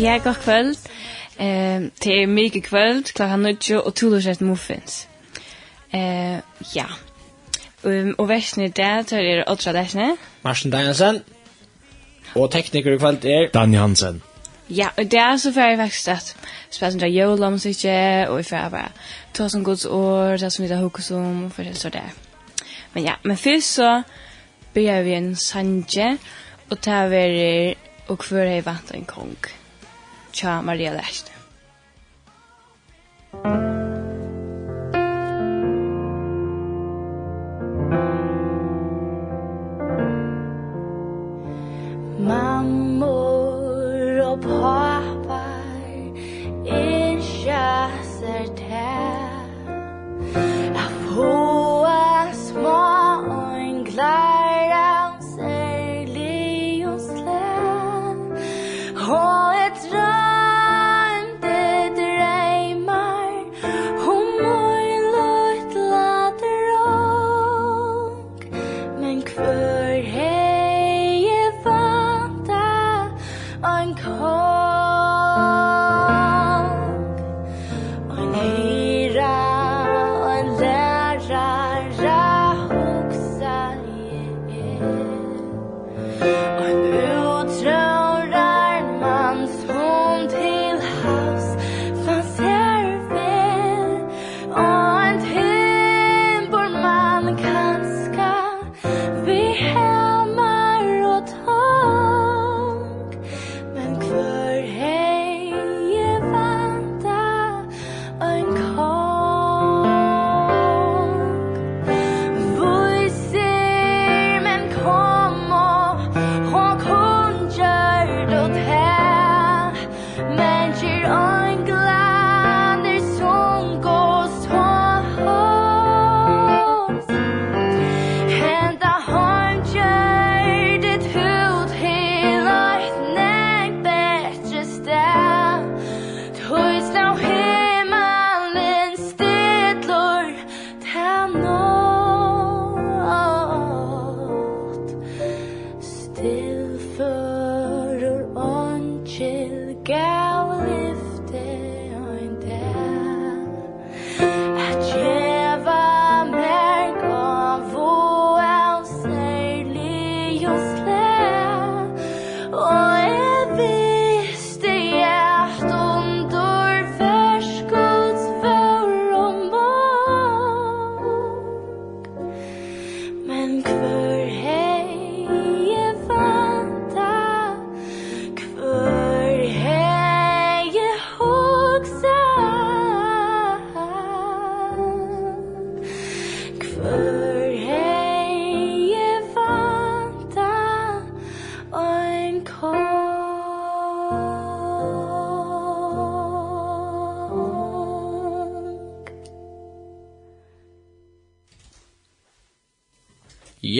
Ja, god kvöld. Eh, det är mycket kvöld, klockan 9 och Tulus är muffins. Eh, ja. Um, og versene i dag tar er åttra dersene. Marsen Danielsen. Og tekniker i kveld er... Dan Hansen. Ja, og det er så fyrir faktisk at spesende av jølamsikje, og vi får bare ta som gods år, det som vi tar hokus om, og det så det. Men ja, men fyrst så byrjar vi en sanje, og tar vi og hver hei vant en kong tja Maria Lærste. Thank.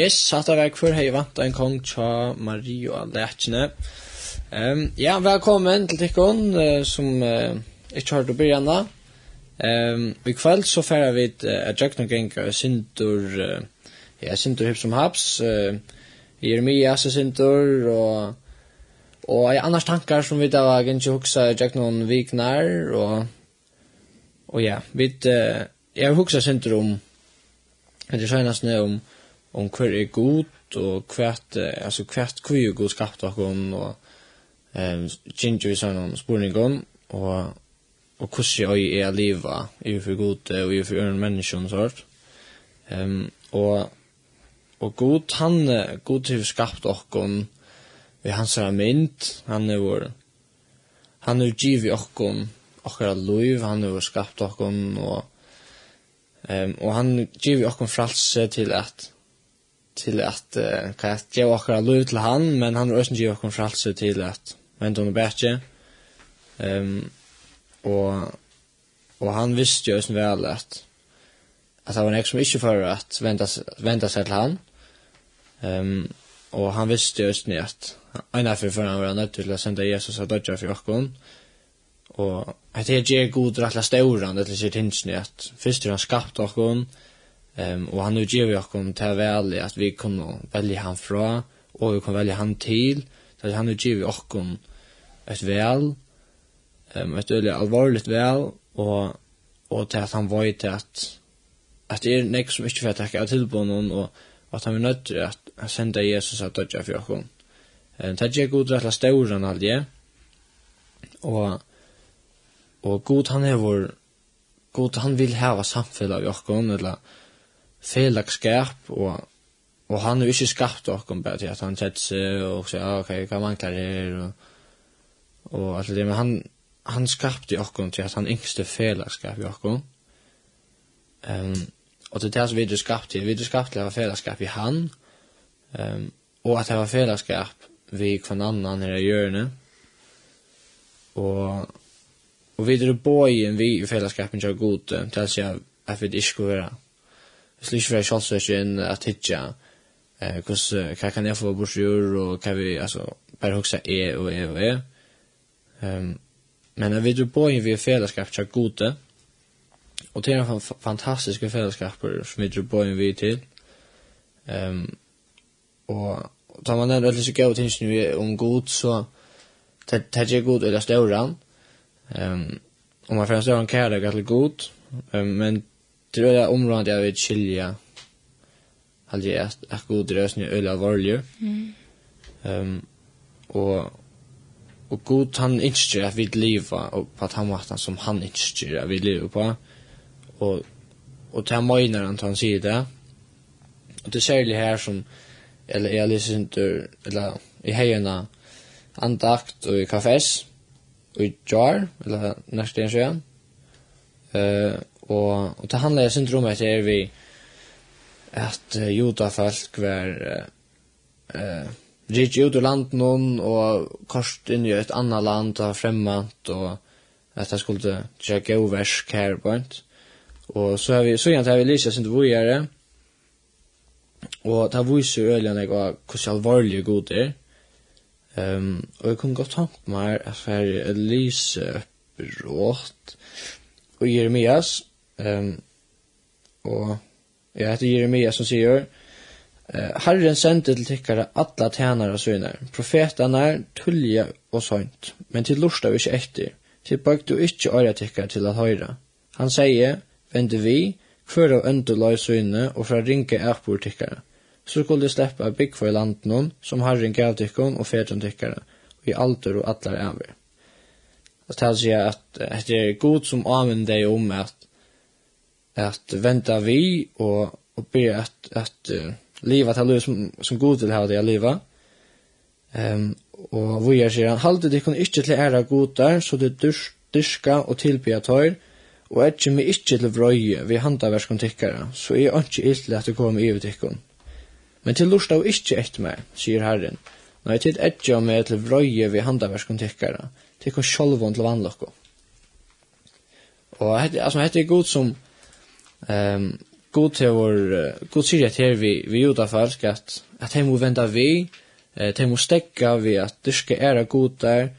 Yes, satt av vekk for hei vant en kong tja Mario Aletjene. Um, ja, velkommen til Tikkon, uh, som uh, ikke har du byrjan da. Um, I kveld så færer vi et uh, jøkna genga Sintur, uh, ja, Sintur Hips som haps, uh, Jeremias er Sintur, og og ei annars tankar som vi da var gynnt hugsa noen viknar, og og ja, vi, uh, jeg har hugsa Sintur om, det er senast om, om hver er god og hvert altså hvert hvor er god skapt og og ehm ginger sånn om spurningon og og hvordan jeg er liva i for god og i for øren mennesker og sånt ehm og og god han god til skapt og vi hans er mynd. Han er vår han er giv okkon okkara loiv han er skapt og og ehm og han giv okkon fralse til at till att uh, kan jag ge åkra lov till han men han har ge åkra för alltså till att men då bättre ehm um, och och han visste ju sen väl att att han var nästan inte för att vänta vänta sig till han ehm um, och han visste ju sen att en av för han var nöjd till att sända Jesus att döda för åkon Og at det är god rättla stora det är sitt hinsen att först han skapt åkon Ehm um, och han nu ger vi kom till väl att vi kunde välja han fra, och vi kunde välja han till så han nu ger vi kom ett väl ehm um, ett öle allvarligt väl och och till att han var ju till att att det är nästa som inte för att tacka till på någon och att han är nödd att sända Jesus att dödja för oss. Ehm det gick ut rätt stora än allt Och och god han är vår god han vill ha samfälla av oss eller felagskap og og han er ikke skapt okkom bare til at han sett seg og sier ah, ok, hva mangler her? og, og alt det, men han han skapte okkom til at han yngste felagskap i okkom um, og til det som vi er skapt til vi er skapt til å ha felagskap i han um, og at det var felagskap vi kvann annan her i hjørnet. Og og vi er boi vi i felagskapen til å gode til at vi ikke skulle være slik være sjansøkken at hitja eh, hos, hva kan jeg få bort og hva vi, altså, bare hoksa e og e og e um, men jeg vet jo på vi er fellesskap til gode. Og det er en fantastiske fellesskaper som vi tror på vi til. Um, og tar man den rødlig så vi er om god så tar jeg god eller stauran um, og man får en stauran kærlighet til god. Um, men Det är området jeg vil skilje Hade jag ett god rösning öla varlig. Mm. um, og og god han ikke at vi lever og på at han var som han ikke at vi lever på. og og til han menar han til han sier det. og det er særlig her som eller jeg lyser ikke eller i heierne andakt og i kafés og i jar eller nästa en sjön. Eh og, og det handler jeg synd om at er vi at uh, judafolk var uh, uh, ritt ut ur land noen og kost inn i et annet land og fremmant og at jeg skulle tja gauversk her på ent. Og så har vi, så gjerne har vi lyset sin vujere og det viser jo øyne jeg var hvordan alvorlige god det er. Um, og jeg kunne godt tanke meg at jeg lyser opp rått og Jeremias Um, og ja, det er Jeremia som sier, Herren sendte til tykkare alla tænare og syner, profetane, tullja og sånt, men til lorsta vi ikke etter, til bøk du ikke øyre tikkare til at høyre. Han sier, vende vi, kvør av øndu løy syne og fra ringe ærbor tikkare, så skulle de slippe av bygg for landet noen, som herren gav tikkon og fedren tykkare, og i alder og allar æver. Altså, det sier at det er god som anvender deg om at att vänta vi och och be att att uh, leva til liv som som god vill ha det att leva. Ehm um, och vi är sedan halde det kan inte til ära godar så det dyrs, dyrska och tilbya tøyr og er mig ikke til vrøye vi handaverskon tikkara, så er ikke ille at det kommer i tikkon. Men til lust av ikke etter meg, sier Herren, når jeg tid ikke med til vrøye vi handaverskon tikkara, tikkon sjolvån til vannlokko. Og hette, altså, hette er god som, Ehm god till vår god syr att här vi vi gjorde folk att att hem och vända vi eh hem och stäcka vi att det ska era god där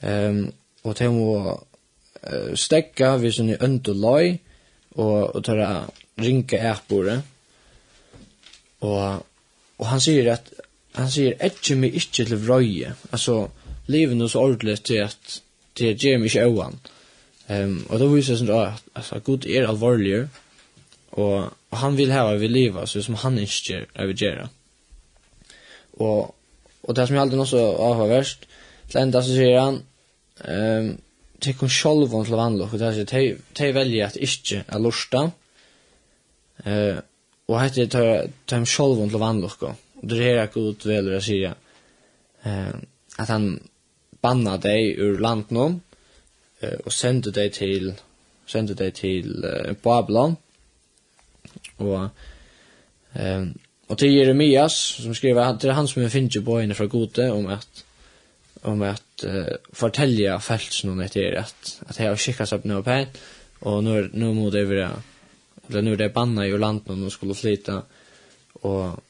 ehm och hem och stäcka vi som är underloj och och ta rinka ärpore och och han säger att han säger etche mig inte till vröje alltså leven oss ordentligt till att det ger mig inte ovan ehm och då visar det sig att alltså god är allvarligare Og, og han vil hava vi liva, så som han ikke er vi gjerra. Og, og det som jeg aldri også avhåverst, til enda så sier han, um, til kun sjolvån til vanlokk, og det er sier, de velger at ikke er lorsta, uh, og hette tar dem sjolvån til vanlokk, og det er ikke god velger å sier, uh, at han banna deg ur land noen, uh, og sendte deg til, sendte deg til uh, Babylon, Og ehm och till Jeremias som skriver at det er han som är finner på inne fra Gode om att om at uh, fortälja fälsen noen etter att att jag har skickat upp nu på här och nu nu må det være eller nu det banna i landet och skulle flyta och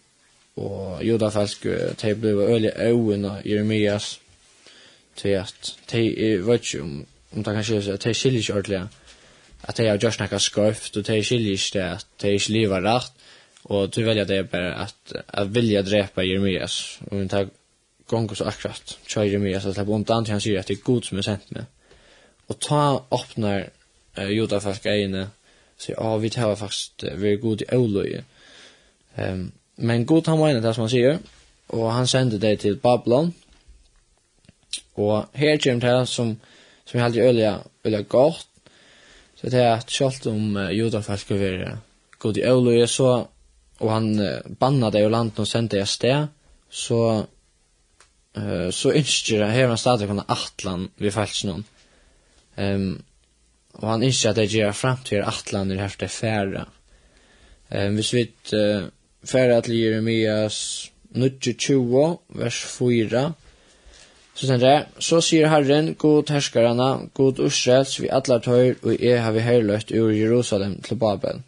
och de ble øyelig öliga öarna Jeremias til at de vet ju om om det kanske at de skiljer ikke ordentlig at det har gjort noe sköft og det skiljer ikke det at det ikke lever rett, og du velger det bare at jeg vilja dräpa Jeremias. Og och tar gong så akkurat kör Jeremias att släppa undan till han sier at det er god som er sendt med Og ta åpner uh, Juda fast grejerna så ja vi tar fast vi er god i olöje um, men god han menar det som han sier, og han sender det til Babylon. Og her kommer det som som jag hade öliga öliga godt, Så det er at selv om uh, judafolk skal være god i øvløye, så, og han uh, banna det i landet og sendte det sted, så, uh, så ønsker han, her han stadig kunne atlan vi falsk noen. Um, og han ønsker at det gjør frem til atlan i det her færa. Um, hvis vi uh, færre til Jeremias 22, vers 4, Så stendte det, så sier Herren, god herskarana, god ursrets vi atlar tøyr, og jeg har vi herløtt ur Jerusalem til Babel.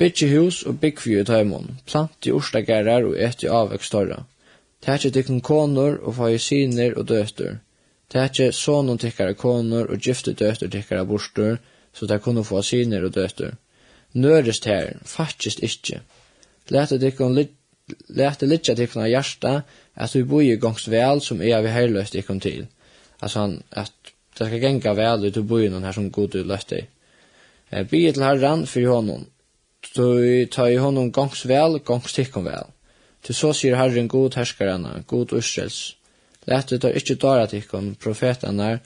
Bytje hus og bygg vi i tøymon, plant i ursdagerar og et i avvekstøyra. Tætje tikkun konor og fag syner og døtur. Tætje sonon tikkara konor og gifte døtur tikkara bostur, så der kunne få siner og døtur. Nørest her, fattest ikkje. Læte tikkun lit, læte litja tikkun av hjarta, at vi bor gongs vel som er vi herløst kom til. Altså han, at det skal genga vel ut i noen her som god du løst deg. Eh, Bi til herran for honom, du tar i honom gongs vel, gongs tikkom vel. Til så sier herren god herskarana, god Israels. Lætte tar ikkje dara tikkom, profetana,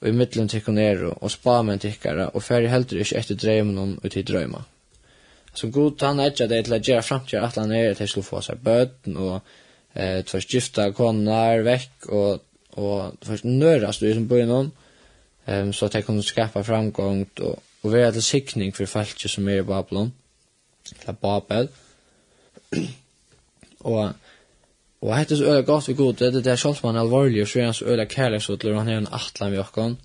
og i middelen tikkom ero, og spamen tikkara, og færre heldur ikkje etter dreimen om ut i drøyma. Så god han etja det til å gjøre fremtid at han er til å få seg bøten og eh tvär gifta konar veck och och först nörast du som börjar någon ehm så att jag kunde skapa framgång och och vara till siktning för folk som är i Babylon eller Babel och Og hette er så øyla godt vi god, det er det sjálf man alvorlig, og så er han så øyla kærlig og han er en atlan vi okkon.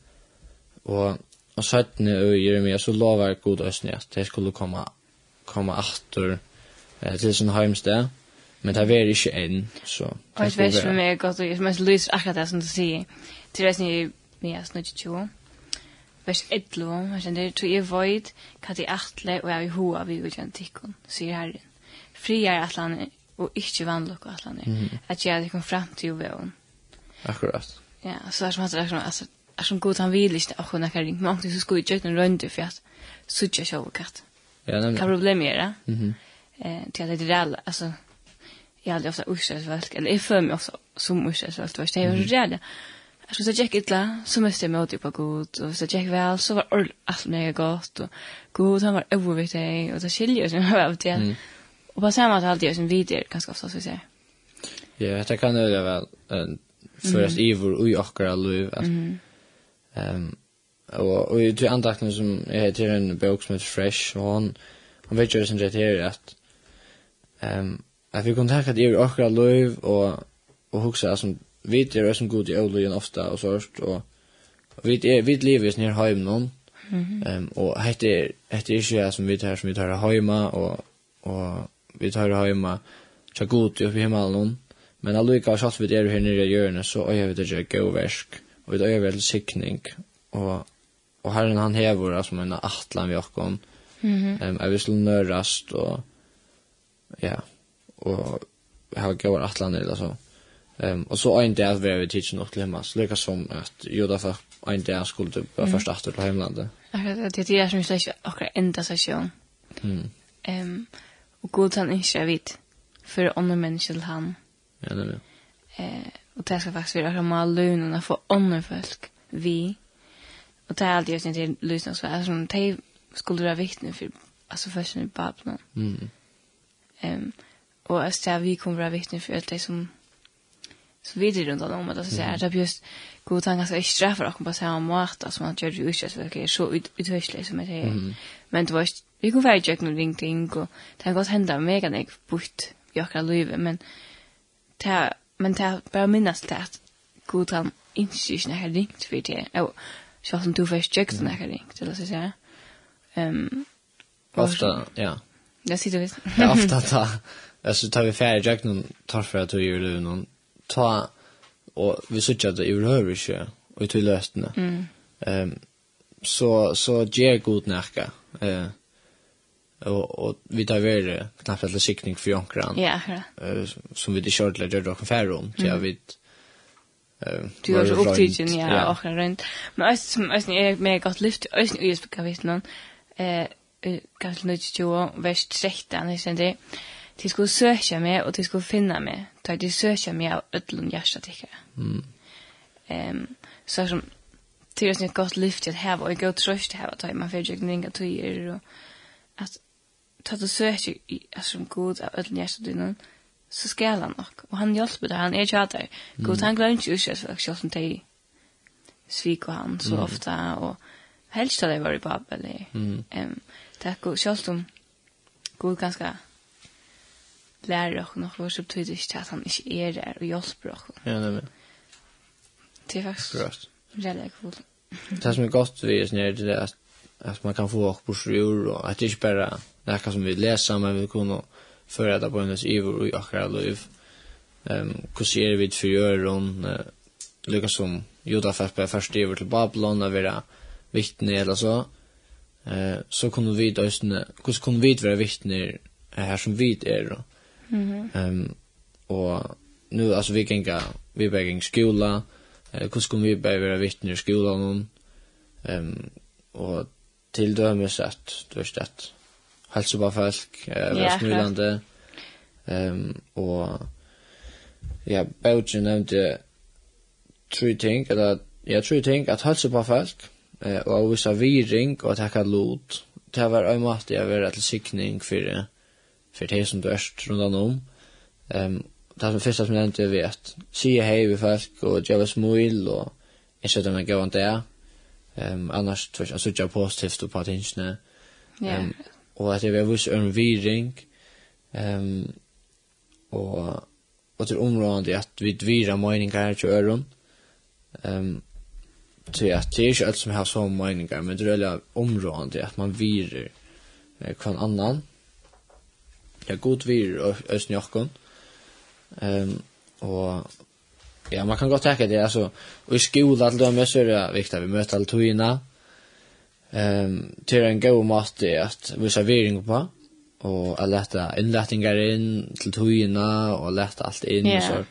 Og, og søttene og Jeremia så lovar god østene at det skulle komme, komme atter eh, til sin heimsted. Men det er ikke enn, så... Og jeg vet ikke om jeg er godt, og jeg mest lyser akkurat det som du sier. Til resten i Mia Snudgetjo, vers 11, jeg kjenner, to jeg void, hva de atle, og jeg er hoa vi utgjent tikkun, sier Herren. Fri er atlaner, og ikke vannlokk atlaner, at jeg kom fram til jovevån. Akkurat. Ja, så er som at det er som, altså, er som god han vil ikke, og hun er kjæring, men omkring så skulle jeg kjøkken rundt, for at suttje suttja sjåvekatt. Ja, nemlig. Hva problemet er det? Mhm. Eh, til at det er det, altså, jag hade ofta ursälsvälk, eller jag för mig också som ursälsvälk, det var ju rädd. Jag skulle säga illa, så mest jag mig på god, och så jag väl, så var allt mega gott, och god han var överviktig, och det skiljer sig med jag var till. Och på samma sätt alltid jag som vidare, ganska ofta, så vi säger. Ja, det kan det väl, för att ivor och i åkara liv, att Og och och ju andakten som jag heter en bok som heter Fresh og hon hon vet jo sen det här at um, At vi kunne takka det i okra løyv og, og hugsa som vi er som god i øvløyen ofta og sørst og, og vi er vi lever i snir heim noen mm -hmm. um, og hette er hette er ikke som vi tar som vi tar heima og, og vi tar heima tja god i oppi himmelen noen men allukka sjalt vi er her nere i hjørnet så øyver vi det ikke gøversk og vi øyver til sikning og og herren han hever altså, en atlan vi okkon. mm -hmm. um, er vi slå nørast og ja og har gått atlander eller så. Um, og så en där var vi teacher något lemma. Så lika som at Juda for en dag skulle du bare først åter til hemlandet. Akkurat, det är det som sägs och ända session. Mm. Ehm och god han inte vet för andra människor han. Ja, det er det. Eh och det ska faktiskt vara samma lönerna för andra folk. Vi och det är alltid just inte lyssna så här som de skulle vara vittnen för alltså för sin babben. Mm. Ehm um, och att jag vi kommer vara vittne för att det som så vidare runt om att så är det just god tanke så extra för att på så måte som man gör ju inte så okej så uthörsligt som det är men det var vi kunne være jag noen ringting, og det har gått hända mega nek bort i akkurat livet men det er, men det er bare minnes til at god han ikke ikke har ringt for det. Og selv om du først jag när jag ringt eller så säga ehm ofta ja. Det sitter visst. Ja, ofta ta. alltså tar vi färre jag någon tar för att göra det någon ta och vi söker att det överhöver sig och till lösna. Mm. Ehm så så ger god närka. Eh och och vi tar väl knappt att sikning för jonkran. Ja. Eh som vi det kört lägger dock ungefär om så vi vet Du har så upptidgen, ja, och en runt. Men också som ösn är med gott lyft, ösn är vet någon, Eh, kanske kapitel 92, vers 13, det är de skulle søke meg, og de skulle finne meg, da de søker meg av ødelen hjertet ikke. Mm. Um, så som, det er et godt lyft til å heve, og jeg går trøst til å heve, da man fyrir ikke ringa tøyer, og at ta du søker som god av ødelen hjertet dine, så skal han nok, og han hjelper deg, han er ikke der. God, han glemmer ikke uskjøtt, for selv om de sviker han så ofta, og helst hadde jeg vært i Babel. Mm. Um, det er god, selv om god ganske lærer oss noe, så betyr det ikke at han ikke er der og hjelper dere. Ja, det er det. Det er faktisk Grøst. veldig cool. Det som er godt vi er snedig, det er at, at man kan få oss på sjur, og at det ikke bare det er hva som vi leser, men vi kunne føre det på hennes ivor og akkurat liv. Um, hvordan er vi for gjøren, uh, lykkes som Juda fikk på først ivor til Babylon, og være vittne eller så, uh, så kunne vi da, hvordan kunne vi være vittne her som vi er, og Mm um, og nu, altså, vi gikk, vi bare gikk skola, eh, hvordan skulle vi bare være vittner i skolan, um, og til dømes at, du vet, at helse på folk, eh, være smilande. Ehm um, og ja, Bautzen nevnte tre ting, eller ja, tre ting, at helse på folk, eh, og å viring, og at hekka lot, det var en måte jeg var til sikning for för det som du är runt om. Um, det som första som jag inte vet. Se hej vi folk och jag var smil och jag sätter mig gå där. Um, annars tror jag så jag positivt på att inte. Ehm um, och att jag vill en viring. Um, och och till området att vi dvira meningar till öron. Um, till att det är inte allt som har så meningar men det är området att man virar eh, kvann annan ja, god vir Østen Ehm Um, og ja, man kan godt tenke det, altså, og i skola til dem, så er det viktig at vi møter alle togene. Um, til en god måte at vi ser viring på, og at lette innlettinger inn til togene, og lette alt inn, yeah. så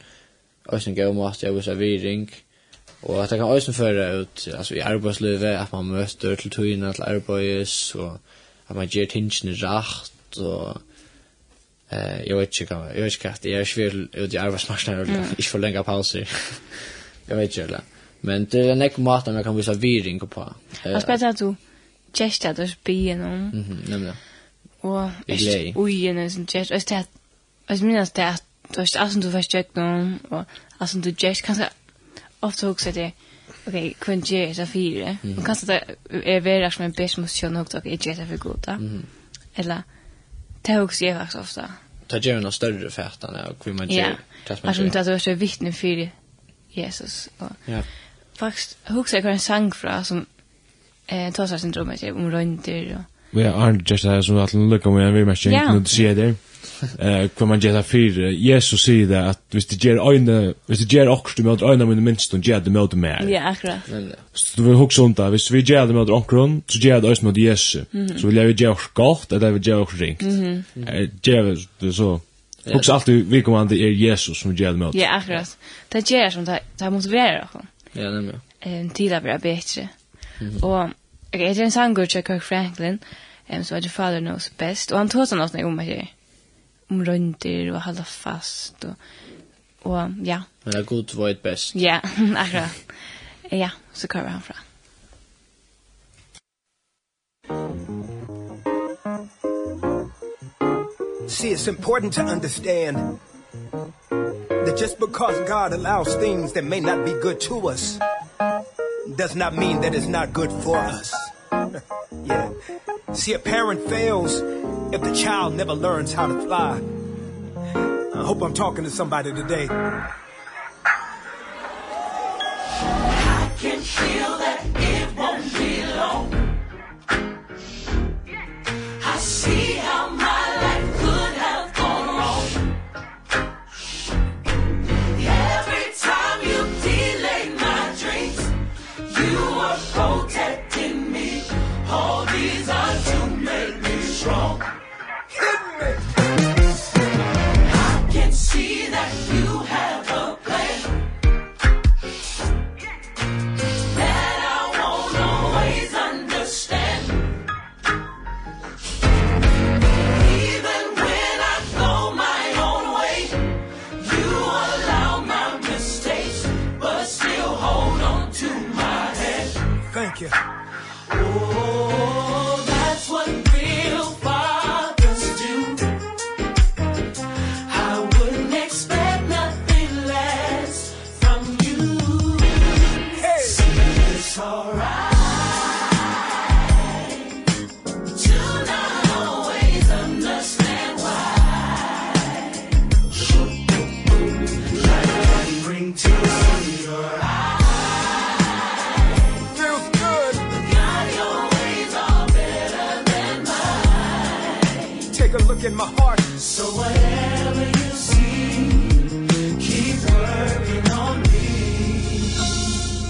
også en god måte at vi ser viring, og at det kan også føre ut, altså, i arbeidslivet, at man møter til togene til arbeids, og at man gjør tingene rakt og Eh, jag vet inte, jag vet inte att jag är svär ut i arbetsmarknaden och inte för länge pauser. jag vet inte. Men det är en ekko mat man kan visa viring på. Vad ska jag säga du? Gesta du spien om. Mhm, nämligen. Och oj, en är sån gest. Är det Alltså minnas det att du har alltså du förstått någon och alltså du gest kanske ofta också det Okej, kun ge så fyra. Och kanske det är väl som en bäst måste jag nog ta ett gest för gott. Mhm. Eller Det har också jag faktiskt ofta. Ta gör några större fätan och hur man gör. Ja, alltså inte att du är vittne för Jesus. Ja. Faktiskt, huxa jag en sang fra som eh, tar sig syndromet om rönter. Och... Ja, Arne, just det här som att lucka med en virmärkning, nu se det. Ja. eh kvar man gjer för Jesus säger det att hvis det ger øyne hvis det ger också du møter ögonen med minst och ger det møter mer ja akkurat. Så du vill hugsa om det hvis vi ger det møter okkur så ger det oss møter Jesus så vil jeg gjer oss gott eller vil gjer okkur ringt. Gjer det så hugsa alltid vi kommer an det er Jesus som ger det møter ja akkurat. Det gjer som det det motiverer okkur ja nemlig. En tid av det bedre. Og jeg er en sangur til Kirk Franklin Um, so I do father knows best. Og han tås han oss om meg her om rønter og holde fast og, og ja. Men det er god var best. Ja, akkurat. Ja, så kører han fra. See, it's important to understand that just because God allows things that may not be good to us does not mean that it's not good for us. yeah. See, a parent fails if the child never learns how to fly. I hope I'm talking to somebody today. I can feel that in take a look in my heart. So whatever you see keep working on me.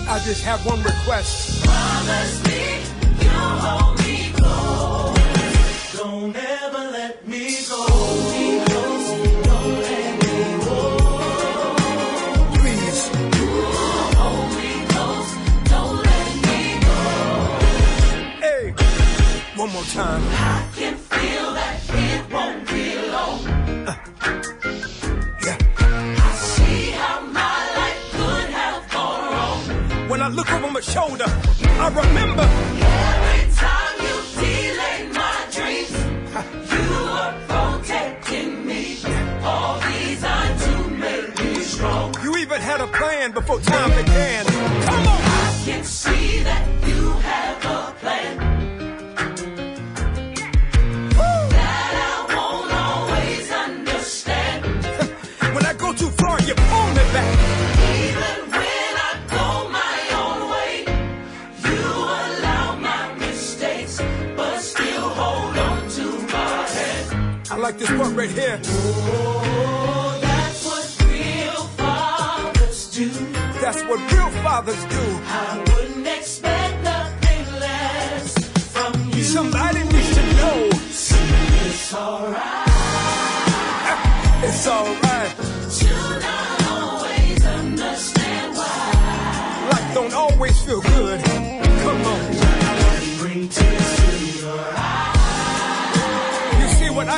I just have one request. Promise me you'll hold me close. Don't ever let me go. Hold me don't let me go please. You'll hold me close don't let me go. Hey. One more time. look over my shoulder. I remember Every time you delayed my dreams You were protecting me. All these odds you made me strong. You even had a plan before time began. this part right here. Oh, that's what real fathers do. That's what real fathers do. I wouldn't expect nothing less from you. Somebody needs to know. See, it's all right. It's all right. Children always understand why. Life don't always feel good.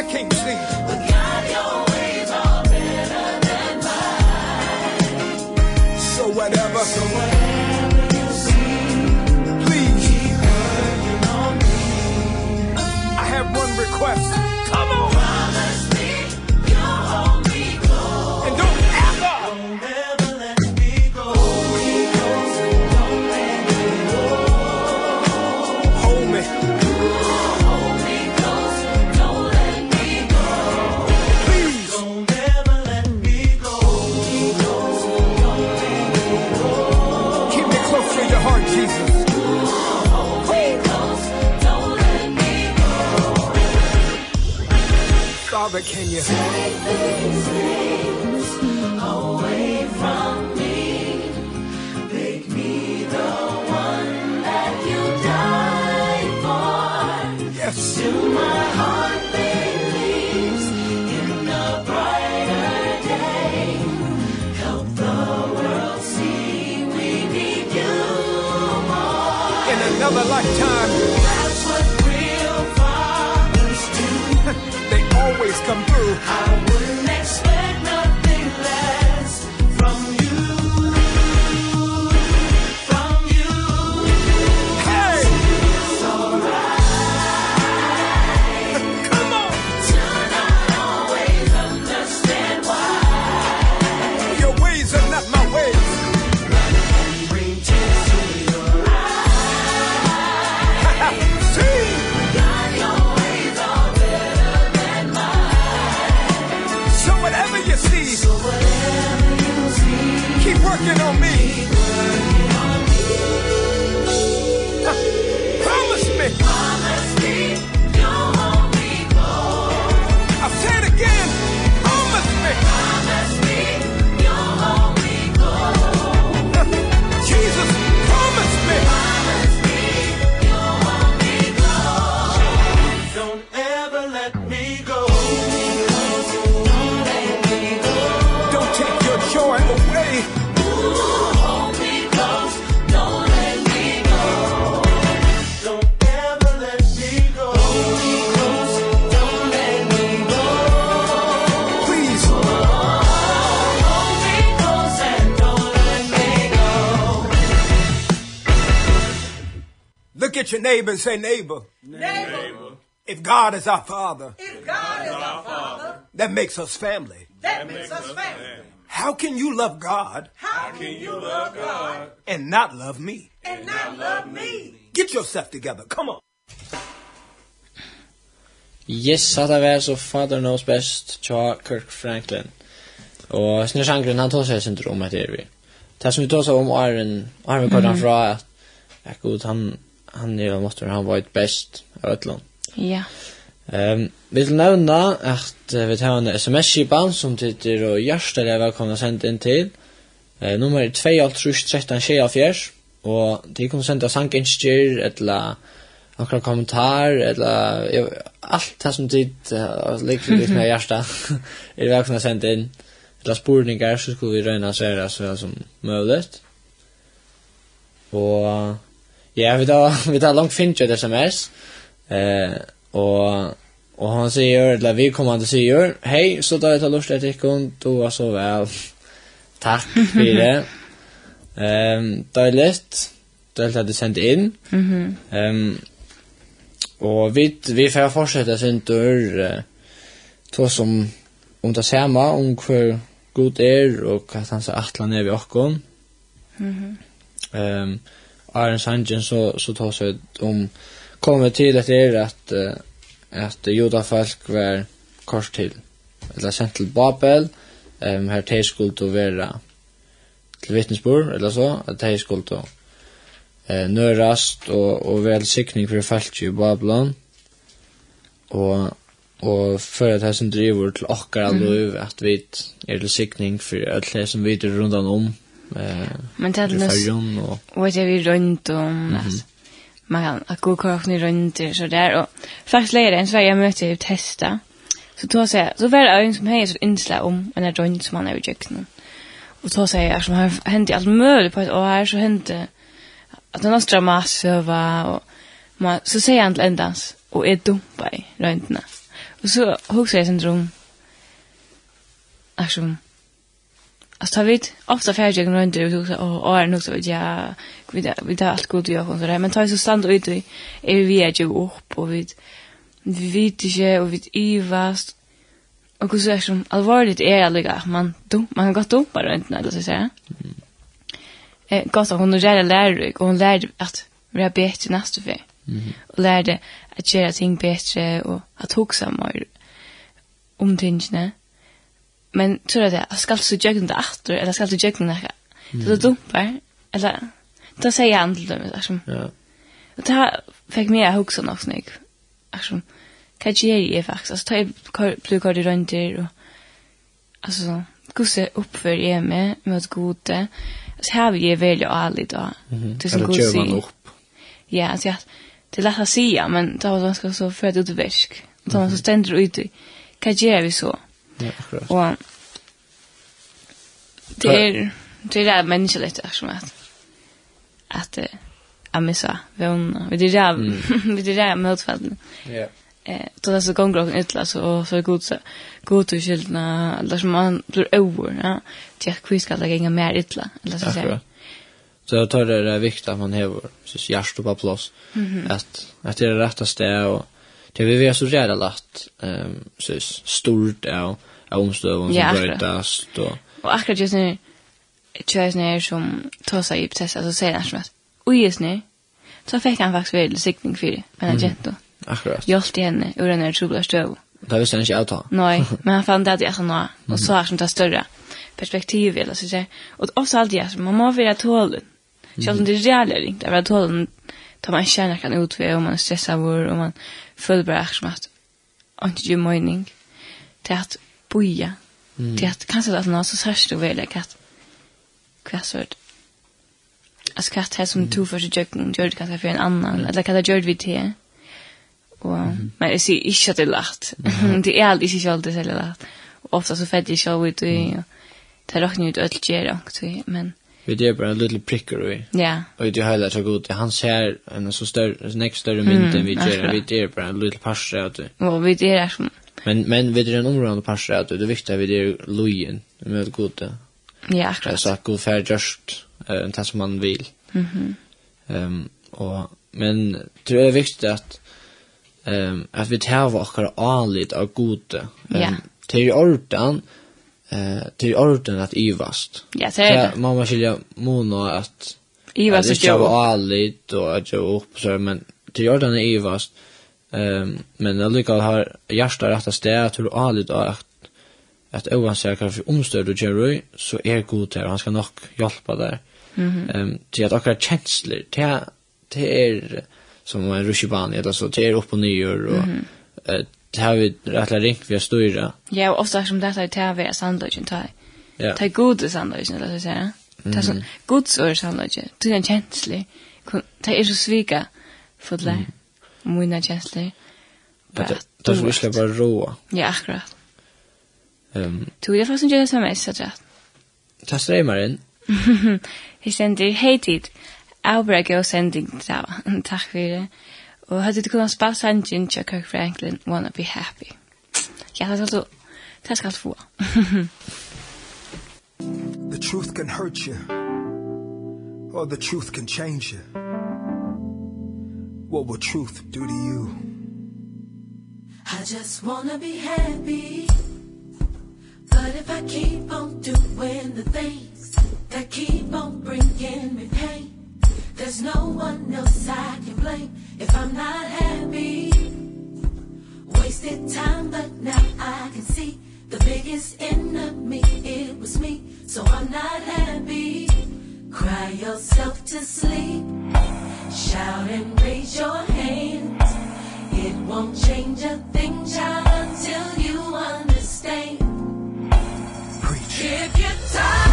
I can't see. But God, your ways are better than mine So whatever So whatever neighbor say neighbor. Neighbor. If God is our father. If God is our father. That makes us family. That makes us family. How can you love God? How can you love God? And not love me. And not love me. Get yourself together. Come on. Yes, hatta var så Father Knows Best tja Kirk Franklin. Og snur sjangren, han tås jeg synder om etter vi. Det som vi tås om er en, er vi fra at, at god, han, han er en måte han var best av et land. Ja. Um, vi vil nevne at uh, vi tar en sms-skipan som titter og hjertet er velkommen å sende inn til. Uh, nummer 2 alt trus 13 24 og de kommer senda sanginstyr eller akkurat kommentar eller alt det som tid uh, ligger litt med hjertet er velkommen å sende inn eller spurningar så skulle vi røyne røyna seg så som mulig og Ja, vi tar vi tar långt fint det SMS. Eh och och han säger eller vi kommer att säga hej så där tar lust att det kom då var så väl. Tack för det. Ehm då är läst då har det in. Mhm. Ehm och vi vi får fortsätta sen dörr två som om det samma om hur god är och vad han så attlan är vi också. Mhm. Ehm Iron Sanjen så så tar sig om kommer till det är att att juda folk var kors till eller sent till Babel ehm här te skulle då vara till vittnesbörd eller så att te skulle då eh nörast och och välsiktning för folk i Babylon och og for at som driver til okkar mm. lov at vi er til sikning for alt det som vi er runt om Men det är nog Og det är vi rundt om man kan ha god kvar ni runt det så der. Og faktisk leger en Sverige møter i testa. Så då säger så var det en som har så inslag om en runt som han har gjort nu. Och då säger jag som har hänt allt möjligt på ett år här så hände att den nostra massa var och man så säger han till ändans och är dumpa i röntna. Och så huxar jag syndrom. Alltså, Alltså tar vi ofta färdig och runt ut och och är nog så ja vi vi tar allt gott jag och så där men tar så stand ut i är vi är ju upp och vi vi vet inte och vi ivast och hur så är som allvarligt är alliga man då man har gått upp bara inte eller så säga. Eh gott att hon är lärare och hon lärde att vi har bättre nästa för. Mm. Och lärde att göra ting bättre och att huxa mer om tingene men tror jag det ska så jäkna det åter eller ska du jäkna det det är dumpar eller då säger han till dem liksom ja. Och det här fick mig att huxa något snygg alltså kan jag ge faktiskt alltså typ blir kvar det runt där och alltså gusse uppför jag med med gode? Så här vill jag välja ärligt då tusen gusse ja alltså jag det lätt att säga men då var ganska så för att utverk då man så ständer ut kan jag vi så Ja, akkurat. Og det er, det er det mänskligt som att att att missa vem vi det där vi det där motfallen. Ja. Eh då det så gång glocken ytla så så är god så god och skillna eller som man blir över ja. Det quiz ska lägga mer ytla eller så säger. Så jag tar det är viktigt att man har så hjärtat på plats. Att att det är rätta stället och det vi är så rädda lätt ehm så stort och av omstøvun som brøytast. Og, og akkurat just nu, tjøys nere som tåsa i Bethesda, så sier han som at, ui just nu, så fikk han faktisk veldig sikning fyrir, men han jento. Akkurat. Hjolt i henne ur henne trubla støv. Det visste han ikke av ta. Nei, men han fann det at jeg sa nå, og så har som det større perspektiv, eller så sier, og også alltid jeg, man må være tålen. Selv om det er reale ringt, det er tålen, ta man kjenner kan utve, og man er stressa vår, og man føler bare akkurat som at, ikke mening, til at boja. Mm. Det att kanske att någon så särskilt du vill att kvassord. Alltså kvart här som du för sig jöken gör det kanske för en annan eller kan det gör vi till. Och men jag ser inte att det är lätt. Det är aldrig så alltid så lätt. Ofta så fett jag show ut i det räknar ut allt ger också men Vi det bara en liten pricker vi. Ja. Och det hela så gott. Han ser en så större, en nästa större mynt än vi gör. Vi det bara en liten passer att. Och vi det är som Men men vi vid den områden på att det är viktigt att vi är lojen med goda. Ja, akkurat. Så att gå för just en som man vill. Mhm. Ehm och men tror jag är viktigt att ehm att vi tar våra anlit av goda. Ja. Till ordan eh till ordan att ivast. Ja, så är det. Mamma skilja mona att ivast och anlit och att jag upp så men till ordan är ivast. Ehm men jag lyckas har hjärta rätta städer till allt att att oavsett för omstöd och Jerry så är god där han ska nog hjälpa där. Mhm. Ehm till att akkurat känslor till till er som en rushibani eller så till er upp och ner och eh det har vi rättla rink vi styra. Ja, och ofta som det här tar vi sandwichen tar. Ja. Ta god sandwichen eller så säga. Ta så god så sandwichen. Det är en känslig. Det är så svika för det mina känslor. Det är så bara roa. Ja, akkurat. Um, du är faktiskt inte det som är så rätt. Ta strömmar in. Jag sänder hej tid. Albra gå sändning där. Tack för det. Och hade du kunnat spela sangen till Kirk Franklin, Wanna Be Happy. Ja, det är alltså, det ska få. The truth can hurt you, or the truth can change you. What will truth do to you? I just wanna be happy. But if I keep on doing the things That keep on bringing me pain There's no one else I can blame If I'm not happy. Wasted time but now I can see The biggest enemy, it was me. So I'm not happy. Cry yourself to sleep. Shout and raise your hands. It won't change a thing, child Until you understand. Preach. If you're tired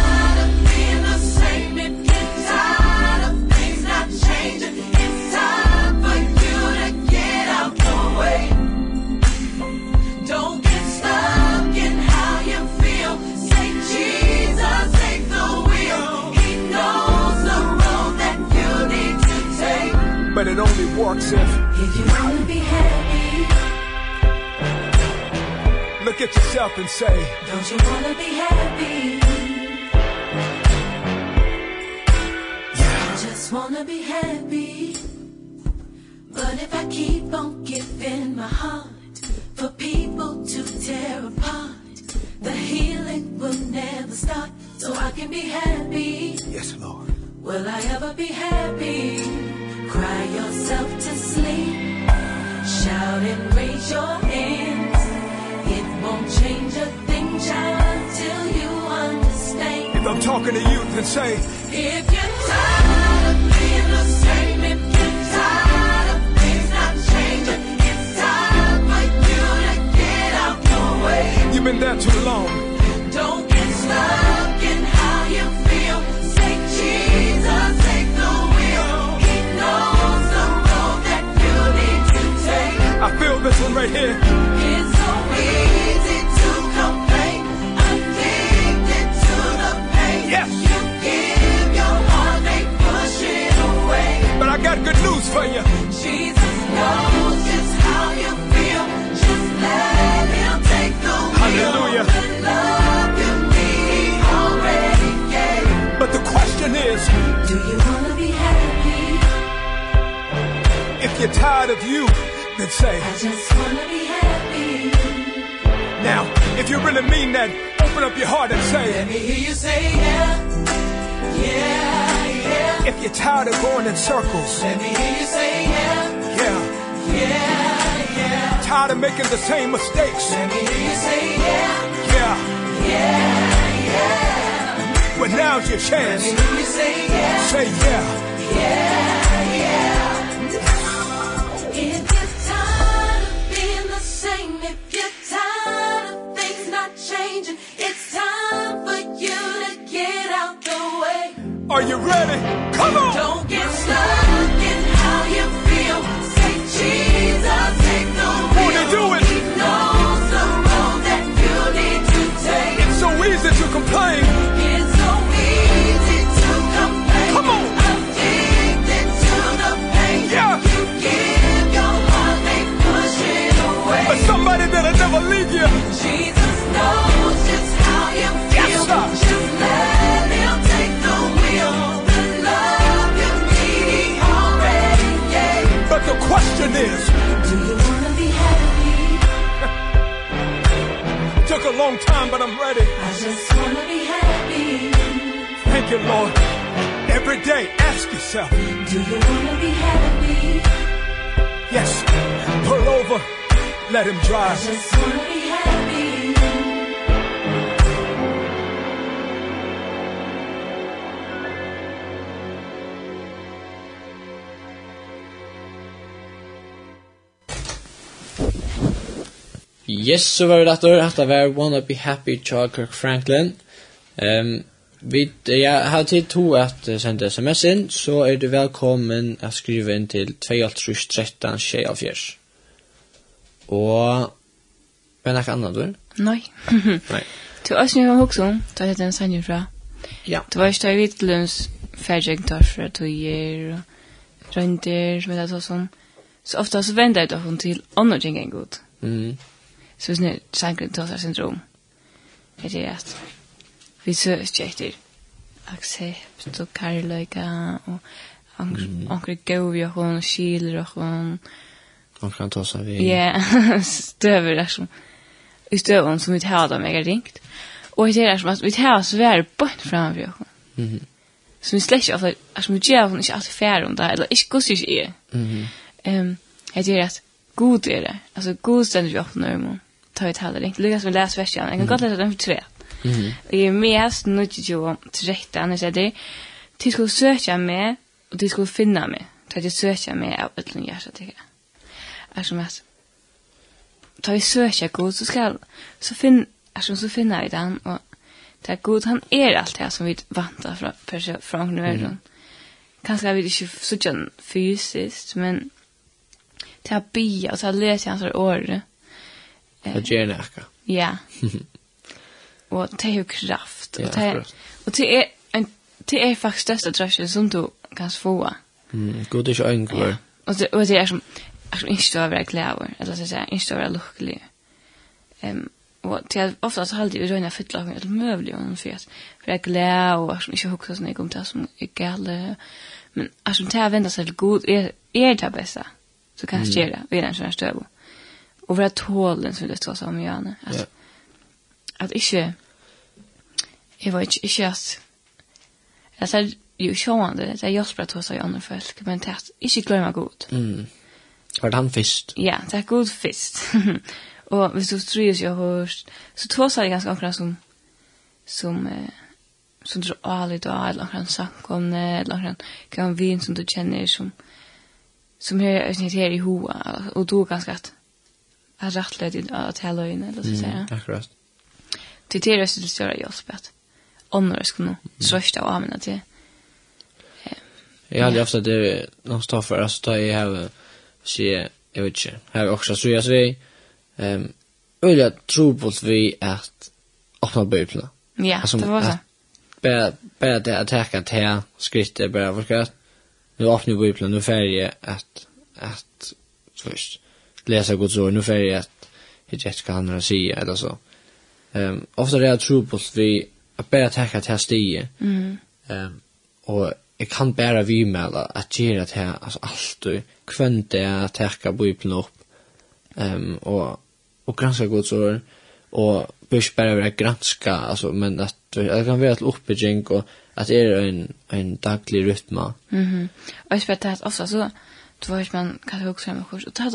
but it only works if if you wanna be happy look at yourself and say don't you wanna be happy? Yeah. I just wanna be happy. But if I keep on giving my heart for people to tear apart The healing will never start So I can be happy. Yes, Lord. Will I ever be happy? Cry yourself to sleep. Shout and raise your hands. It won't change a thing, child Till you understand. If I'm talking to you and say If you're tired of being the same If you're tired of things not changing It's time for you to get out your way. You've been there too long. Don't get stuck I feel this one right here. It's so easy to complain. Addicted to the pain. Yes. You give your heart They push it away. But I got good news for you. Jesus knows just how you feel. Just let him take the wheel. Hallelujah. The love you need already gave. But the question is Do you want to be happy? If you're tired of you that say. I just wanna be happy. Now, if you really mean that Open up your heart and say Let me hear you say yeah. Yeah, yeah. If you're tired of going in circles. Let me hear you say yeah. Yeah, yeah, yeah. Tired of making the same mistakes. Let me hear you say yeah. Yeah, yeah, yeah. Well, now's your chance. Let me hear you say yeah. Say yeah. Yeah. you ready? Come on! Don't get stuck in how you feel. Say Jesus, take no When they do it. He knows the road that you need to take. It's so easy to complain. It's so easy to complain. Come on! Addicted to the pain. Yeah! You give your heart, they push it away. But somebody that'll never leave you. Jesus. question is Do you want to be happy? Took a long time but I'm ready. I just want be happy. Thank you Lord. Every day ask yourself. Do you want to be happy? Yes. Pull over. Let him drive. I just want to be happy. Yes, så var det dette, dette var Wanna Be Happy, Charles Kirk Franklin. Um, vi, ja, har tid to at sende sms inn, så er du velkommen å skrive inn til 2.13.24. Og, men er det annet du? Nei. Nei. Du har også noe om, da er det en sann fra. Ja. Du var ikke da i Vittlunds färdig tar för tøyer og rönder som det så som så ofta så vänder det hon till andra ting enn god. Mm så sånn er sangren tåsar syndrom. Er det at vi søker etter aksept og karløyga og anker gau vi okon og skiler Man kan ta seg vi. Ja, støver er som i støvun som vi tar dem jeg har ringt. Og det er som at vi tar oss svære bort framfor okon. Mhm som vi slett ikke ofte, er som vi gjør hun ikke alltid færre om det, eller ikke gos ikke er. Mm -hmm. um, jeg sier at god er det, altså god stender vi opp når man tar ut heller inte. Lukas vill läsa versen. Jag kan gott läsa den för tre. Mm. Och jag är mest så nu till jag direkt annars är det. Du skulle söka mig och du skulle finna mig. Ta att söka mig av ödlun hjärta tycker jag. Är som att ta vi söka god så ska så finn är som så finna vi den och er god han er alt det som vi vantar fra, från från verden. Kanskje er vi ikke så fysisk, men til å bia og til å lese hans året, Det gjør det Ja. Og det er jo kraft. Og det er, og det er, en, det er faktisk største drøsje som du kan få. Mm, god er ikke øyngår. Ja. Og det, og det er som, er som ikke står å være klæver, eller så sier, ikke står å være lukkelig. Um, og det er ofte så halde vi røyna fytla hver, eller møvlig om for at for jeg er glad, og er som ikke hukta sånn jeg om det som er gale. Men er som det er venda seg til god, er, er det beste, så kan jeg gjøre det, og er det en sånn støv och vara tålen så det ska så om gärna. Att yeah. att inte jag vet inte inte att alltså ju sjående det är Jasper tror så i andra folk men det är inte glömma god. Mm. Var det han fist? Ja, det är god fist. och hvis du tror jag hör så tror så det ganska omkring som som eh, som du aldrig då eller någon samkomne eller någon kan vin som du känner som som här är snitt här i hoa och då ganska att har rätt lätt att tala in eller så säga. Akkurat. Till det är det större hjälp att andra ska nog svärsta och använda till. Jag hade haft det någon stad för att ta i här se jag vet inte. Här också så jag säger ehm på trobult vi att öppna bibeln. Ja, alltså, det var så. Bara, bara det att täcka till här skrittet bara för att nu öppnar bibeln, nu färger att, att, att, läsa Guds ord nu för jag jag vet inte vad han säga eller så. Ehm um, ofta det är trubbelt vi att bara tacka till stige. Mm. Ehm um, och jag kan bara vi med att göra det här alltså allt du kvände är att täcka bibeln upp. Ehm um, och och granska Guds ord och börs bara vara granska alltså men att det kan vara ett uppbygging och att det är en en daglig rytm. Mhm. Mm och jag vet att ofta så Du vet, man kan huske också med kurs og ta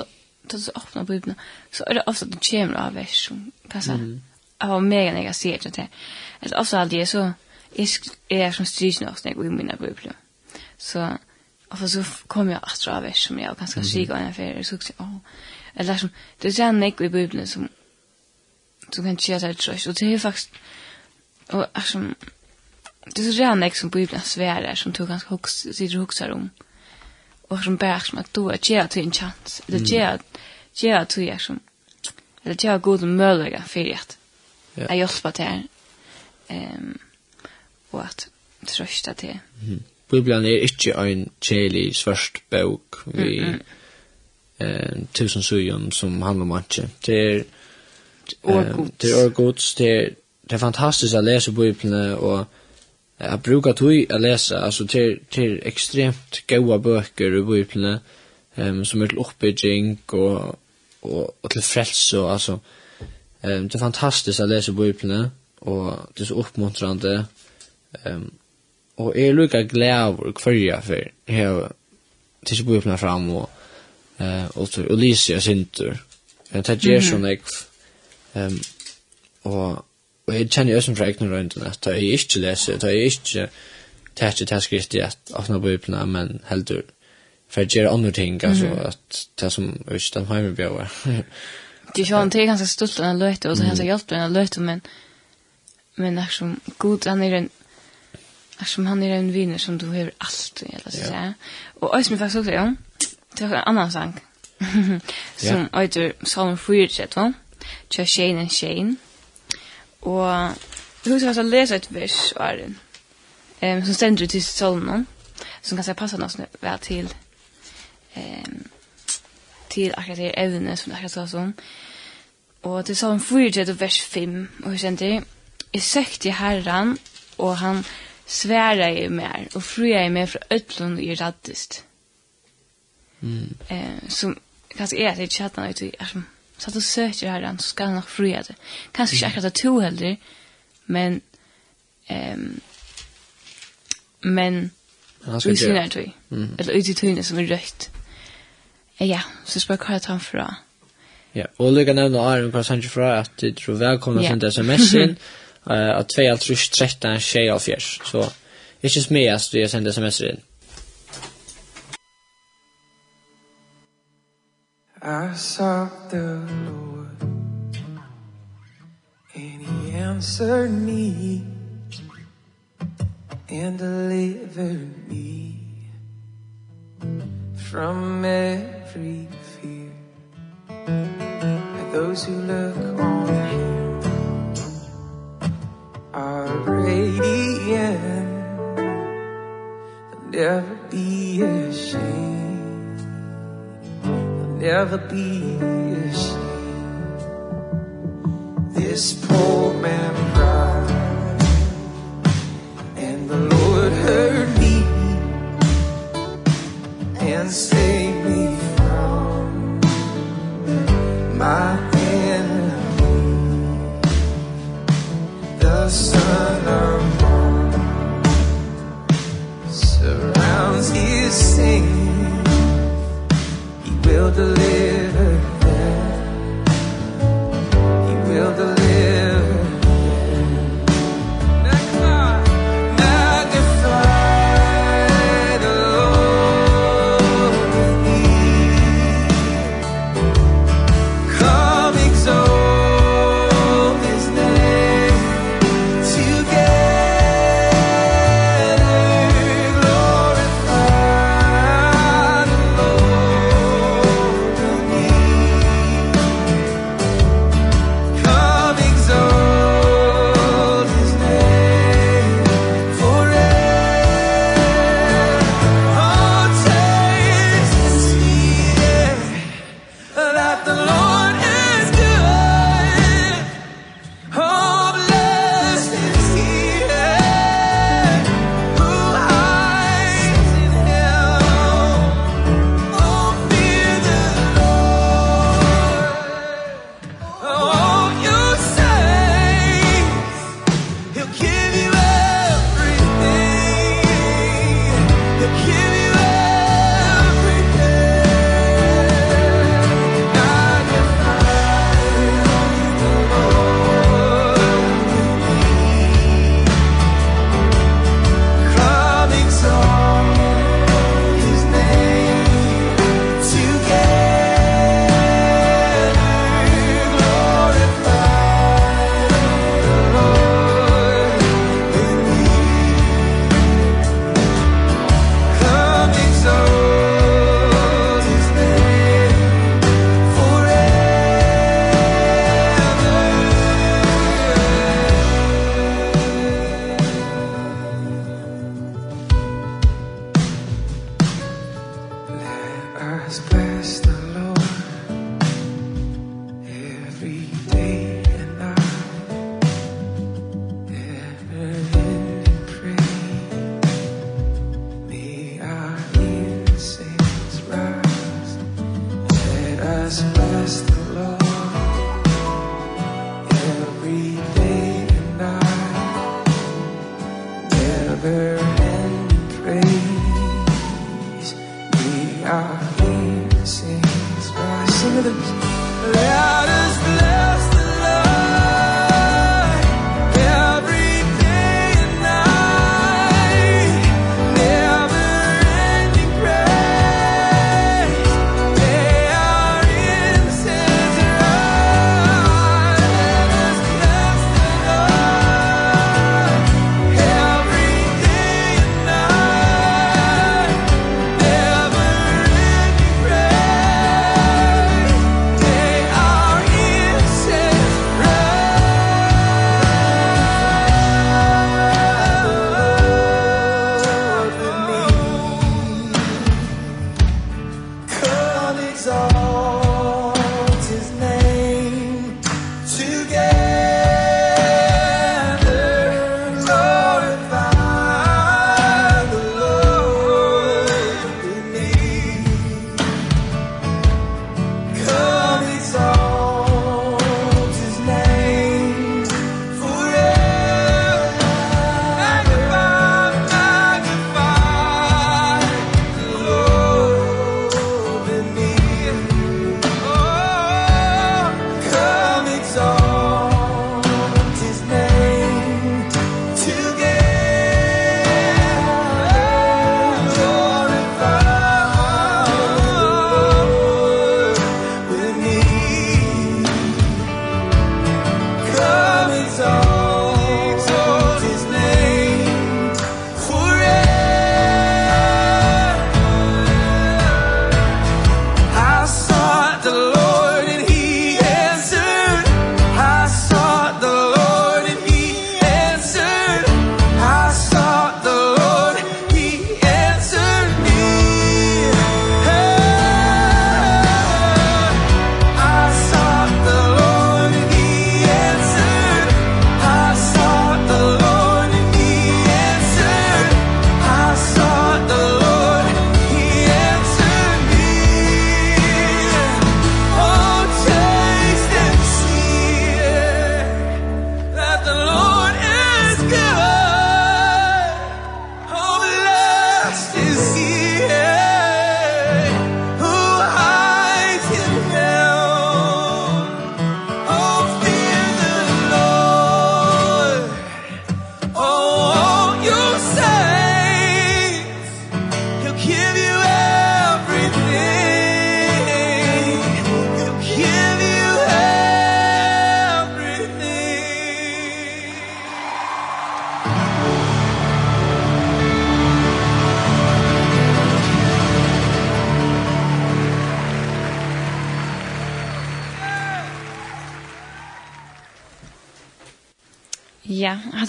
tar så öppnar bibeln så är det ofta den kommer av vers som passar. Mm. Av mig när jag ser det. Alltså ofta alltid det så är jag som stryker oss när jag går i mina biblar. Så ofta så kommer jag att av vers som jag ganska stryker mm. ungefär så också. Oh. Eller som, det är sen när i bibeln som som kan tjära sig tröst. Och det är faktiskt och alltså det är så redan som bibeln svärar som du ganska högst, sitter högst om och som bär som att du att ge till en chans. eller ge ge till er som eller ge god möjliga för att ja. att hjälpa till ehm och att trösta till. Mm. Bibeln är inte en kjelig svørst bok vi mm, mm. eh, tusen sujon som handler om ikke. Det er eh, det er gods, det er, det er fantastisk å lese Bibeln og Jag brukar tog att läsa alltså till till extremt goda böcker i Bibeln um, som är till uppbygging och och och till frälse och alltså um, det är fantastiskt att läsa Bibeln och det är så uppmuntrande um, och är lika glad och kvarja för här tills Bibeln fram och eh och så Elise Ulysses synter. Jag tar Gerson ehm och Og jeg kjenner jo som fra egne røyndene, at jeg ikke leser, da jeg ikke tar ikke skrift i at åpne bøyplene, men heldur, for jeg gjør andre ting, altså, at det som er ikke den hjemme bjøver. Det er jo en ting ganske stolt av den løyte, og så han har hjelper den løyte, men men er som god, han er en er som han er en viner som du har alt, eller så seg si. Og Øystein faktisk også, ja, det var en annan sang, som øyder Salm 4, tror Tja Shane and Shane, Og hun skal altså lese et vers av den, um, som stender ut i solen, som kan passa noe vel til um, til akkurat det evne som det akkurat sa sånn. Og til salm 4, vers 5, og hun kjente, Jeg søkte herran, og han sværa i mer, og fruja i mer fra ødlund i raddist. Mm. Eh, som kanskje er at jeg ikke hatt han ut i, er som, Så du søker herren, så skal han nok fria det. Kanskje ikke akkurat to heller, men ehm men vi syner det. Eller ut i tøyene som er rødt. Ja, så spør hva jeg tar fra. Ja, og lykke nevne Aron hva han fra at du tror velkomna yeah. til sms-en at 2.13.24. Så ikke smest du sender sms-en. I sought the Lord And he answered me And delivered me From every fear. And those who look on him Are radiant. Never er be ashamed This poor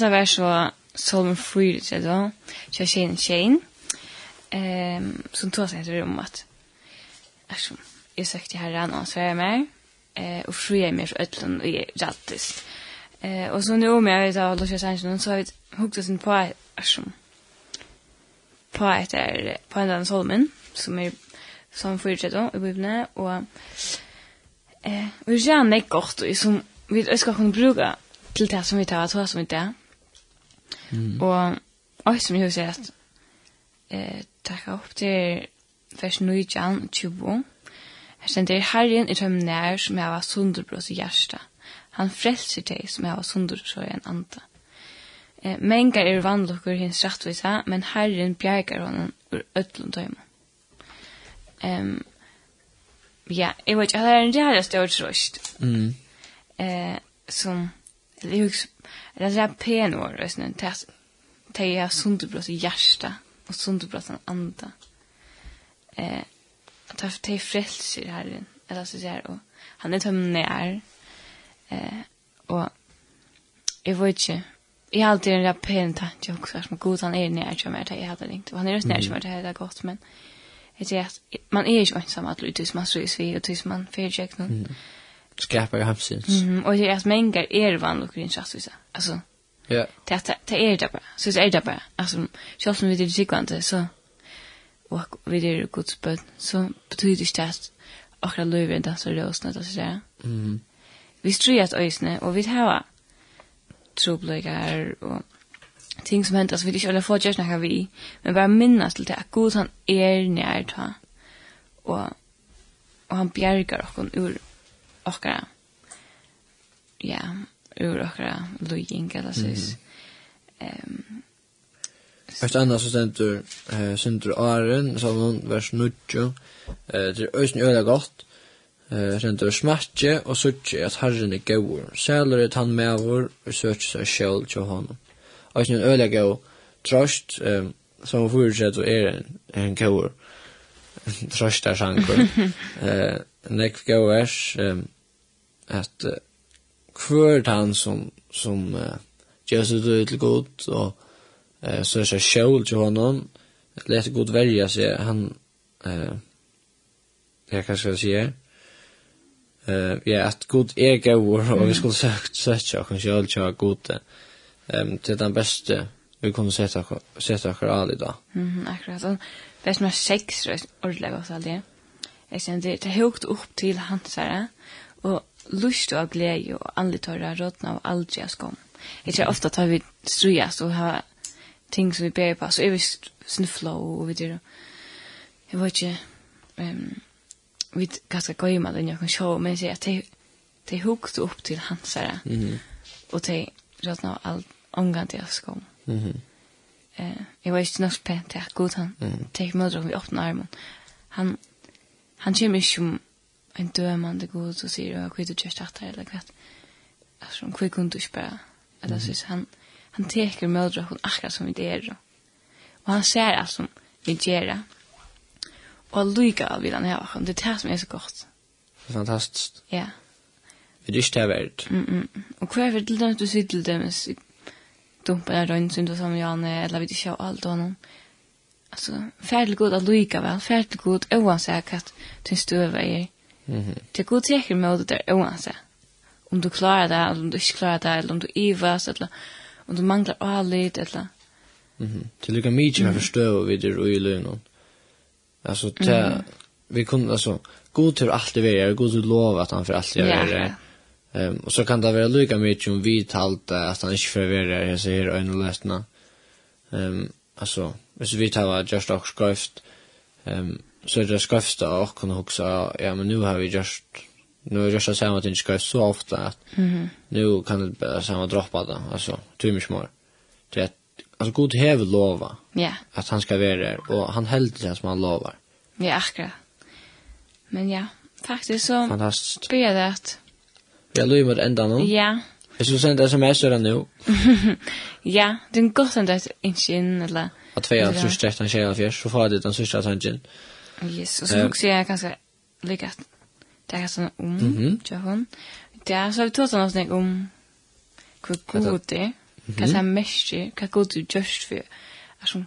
hetta var så Solomon Freed, så då. Så Shane Shane. Ehm som tog sig till rummet. Alltså, jag sagt till herran och så är jag med. Eh och fria mig för ödlan och rattis. Eh och så nu om jag vet att Lucia Sanchez så har vi huggt oss in på alltså på ett är på en annan Solomon som är som Freed då i Bibeln och eh och jag är gott och som vi ska kunna bruka till det som vi tar att som vi tar. Og oi som jeg sier at eh, takka opp til vers 9, 20. Her sender Herren i tøm nær som jeg var sunderbrås i hjersta. Han frelser deg som jeg var sunderbrås i en anda. Eh, mengar er vannlokker hins rattvisa, men Herren bjergar honom ur ödlund tøyma. Um, ja, jeg vet ikke, det er en ræra størst røst. Mm. Eh, som det hus det där penor vet ni tas te är sundebrott i hjärta och sundebrott i anda eh att ha te frälser här eller så där och han är tömmen när eh och jag vet inte Jag har alltid en rappen tanke också, som god han är när jag mer, jag hade ringt. Han är just när jag mer, det hade gått, men jag tror att man är ju ensam att lyda tills man strys vid och tills man förutsäkter någon skapar hamsins. Mm, och det är att mängder är vanligt kring chassvisa. Alltså. Ja. Det det är det bara. Så det är det bara. Alltså, själv som vi det sikvante så och vi är Guds bön så betyder det att akra löven det så rösna det så där. Mm. Vi tror att ösne och vi har trubblegar och ting som händer så vi inte alla får just när vi men bara minnas till det att Gud han är nær ta och och han bjärgar oss ur okkara, ja, ur okkara lujing, eller sys. Mm. Um, Vers annars så stendur eh, Sindur Aren, Salmon, vers 9. Eh, det er øysen øyla godt. Eh, stendur smertje og suttje at herren er gaur. Sæler er tann mevor og søtje seg sjål til honom. Øysen øyla gaur, trost, eh, som forutsett og er en, en gaur. Trost er sankur. eh, Nekv gaur vers, eh, at uh, hver han som, som uh, Jesus du til god og uh, så er seg sjøl til honom, lett god verja seg, han, uh, jeg kan skal si her, uh, ja, at god er gauur, og vi skulle søkt søtja okken sjøl til gode, um, til den beste vi kunne sette okker all i dag. Mm, akkurat, og det er som er seks ordelig også all det. Jeg kjenner det, det er høyt opp til hans her, og lust og glede og och tørre rådene og aldri jag skom. Jeg tror ofte at vi strujas og har ting som vi ber på. Så er vi snuffla og vi gör Jeg vet ikke, Um, vi ganska gojma den jeg kan show men jeg sier at det det hukte upp till hansare. Mhm. Mm och det rådna och allt ångan till jag skom. Mhm. Mm eh jag var inte något pent jag god han. Mm. Take mother vi öppnar armen. Han han kommer mig som en dömande god och säger jag kvittar just att det eller kvart. Alltså hon kvick hon inte bara. Eller så han han teker mödrar hon akkurat som det är. Och han ser allt som vi gör. Och lycka vill han ha. Det är det som är så gott. Fantastiskt. Ja. Vi er ikke det verdt. Mm -mm. Og hva er det til dem du sier til dem hvis dumpa er røynt synd du sammen Janne, eller vi ikke alt og noen. Altså, færdig god at lykke vel, færdig god, uansett hva din støve er, Det er god trekker med det der oansett. Om du klarer det, eller om du ikke klarer det, eller om du ivas, eller om du manglar alit, eller... Mhm. Det lukar mykje med förstå vid det och i lönen. Alltså, det... Vi kunde, alltså... God till alltid vara, god till lov att han för alltid vara. Ja, Ehm och så kan det vara lika mycket om vi talt att han inte förvirrar jag säger en läsna. Ehm alltså hvis vi tar just och skrift ehm så är det skövsta och kunna huxa ja men nu har vi just nu har jag just samma ting ska så ofta att mm. nu kan det bara samma droppa det alltså tur smör det är alltså god häv lova ja yeah. att han ska vara där och han helt det som han lovar ja akkurat men ja faktisk så fantastiskt ber det at... Vi har löjer mot ända nu ja Jag skulle sända sms där nu. ja, det er godt att det inte in eller... Att vi har så sträckt en tjej så får jag det den sista tanken. Mm. Yes, og så också jag like at det er sånn om, tror hon. Det er så vi tog sådana sådana om hur god det hva som er mest hva god du görs for, altså,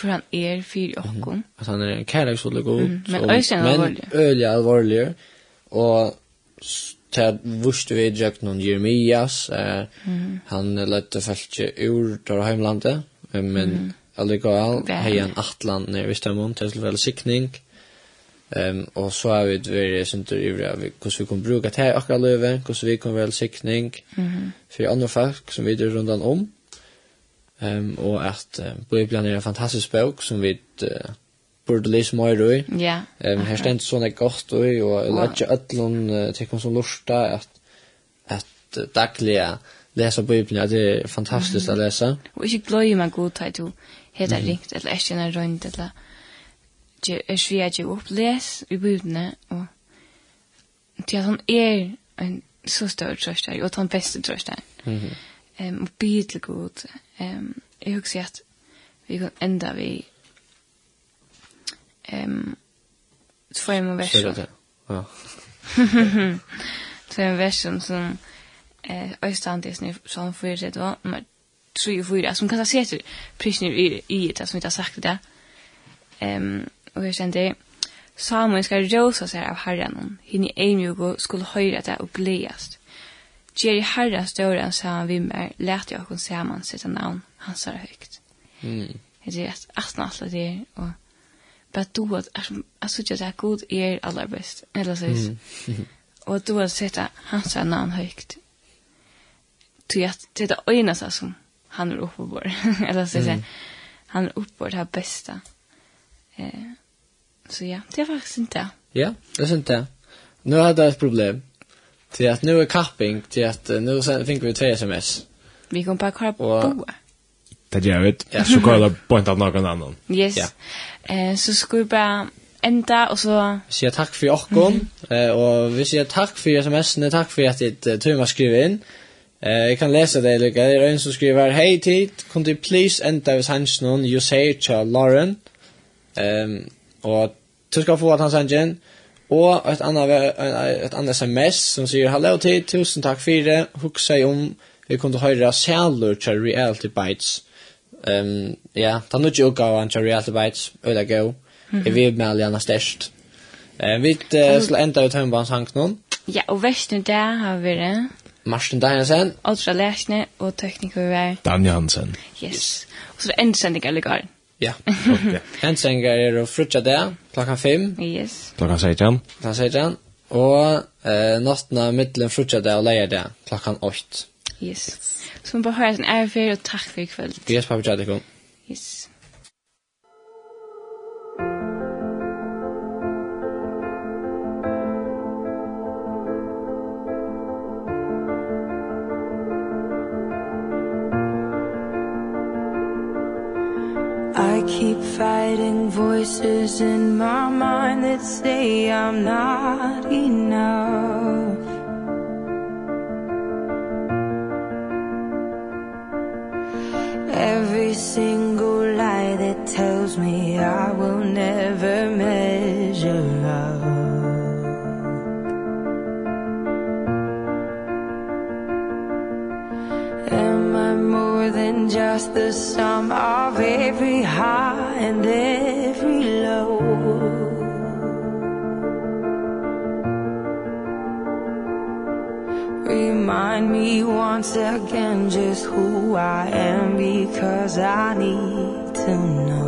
hur han är för och At han är kärleksfull och god, men øyelig alvorlig. Men øyelig alvorlig, og och Ted vurste vi djøkt noen Jeremias, eh, han lette feltje ur der heimlandet, men allikevel, hei han atlan nere i Stemon, til tilfelle sikning, mm Ehm och så har vi det är sånt ivriga vi hur vi kan bruka det här akra löven, hur vi kan väl siktning mm. för andra folk som vi drar runt om. Ehm och att Bibeln är en fantastisk bok som vi uh, burde lese mer i. Ja. Ehm här ständs såna gott och och lägga öllon till kom som lusta att att dagliga läsa Bibeln det är fantastiskt att läsa. Och inte glömma god tid du heter ringt eller är inte runt eller er svi at jeg opples i budene, og til at han er en så stor trøster, og at han beste trøster. Mm -hmm. um, og bygge til god. Um, jeg husker at vi kan enda vi um, två i min version. Ja. Två i min version som eh, Øystandes nu, som för det då, nummer 3 och 4, som kanske ser prisner i, i det som vi har sagt det. Um, og her stender Samuel skal rosa seg av herren, hinn i eimjugo skulle höra det og gledast. Gjeri herra større enn saman vimmer, lät jeg okkon saman sitt navn, hans det høyt. Mm. Det er astna alt det er, og bara du att alltså jag säger god är allra bäst eller så vis. Och du att han sa namn högt. Du att det er ena så som han er oppe på eller så säger han er oppe på det här bästa. Eh Så ja, det er faktisk ikke det. Ja, det är inte. Nu har det ett problem. Til at nu er kapping, till att nu fick vi tre sms. Vi kan bare kolla på og... boet. Det gjør vi. Ja, så kolla på inte av någon annan. Yes. Ja. Eh, så skal vi bara enda och så... Vi säger tack för åkon. Mm. och vi säger tack för sms'en, tack för att ditt uh, tur skriver in. Eh, jag kan läsa det lika. Det er en som skriver Hej tid, kunne du please enda hvis hans noen, you say to Lauren. Ehm um, och du skal få at han sender inn, og et annet, et annet sms som sier, Hallo til, tusen takk for det, hukk seg om, vi kunne høre sælur til Reality Bites. Um, ja, ta nu ikke utgaven til Reality Bites, øyla gå, jeg vil med alle gjerne størst. Uh, vi uh, skal enda ut høymbans noen. Ja, og versen der har vi det. Marsten Danielsen. Ultra Læsne, og tekniker vi er... Dan Jansen. Yes. Og så er det eller sending Ja, ok. Hensengar er å frutja det, klokka 5. Yes. Klokka 16. Klokka 16. Og eh, nattna middelen frutja det og leier det, klokka 8. Yes. Så man bare hører en ære og takk for i kveld. Yes, pappa, tjadikon. Yes. keep fighting voices in my mind that say I'm not enough. Every single lie that tells me I will never make just the sum of every high and every low. Remind me once again just who I am because I need to know.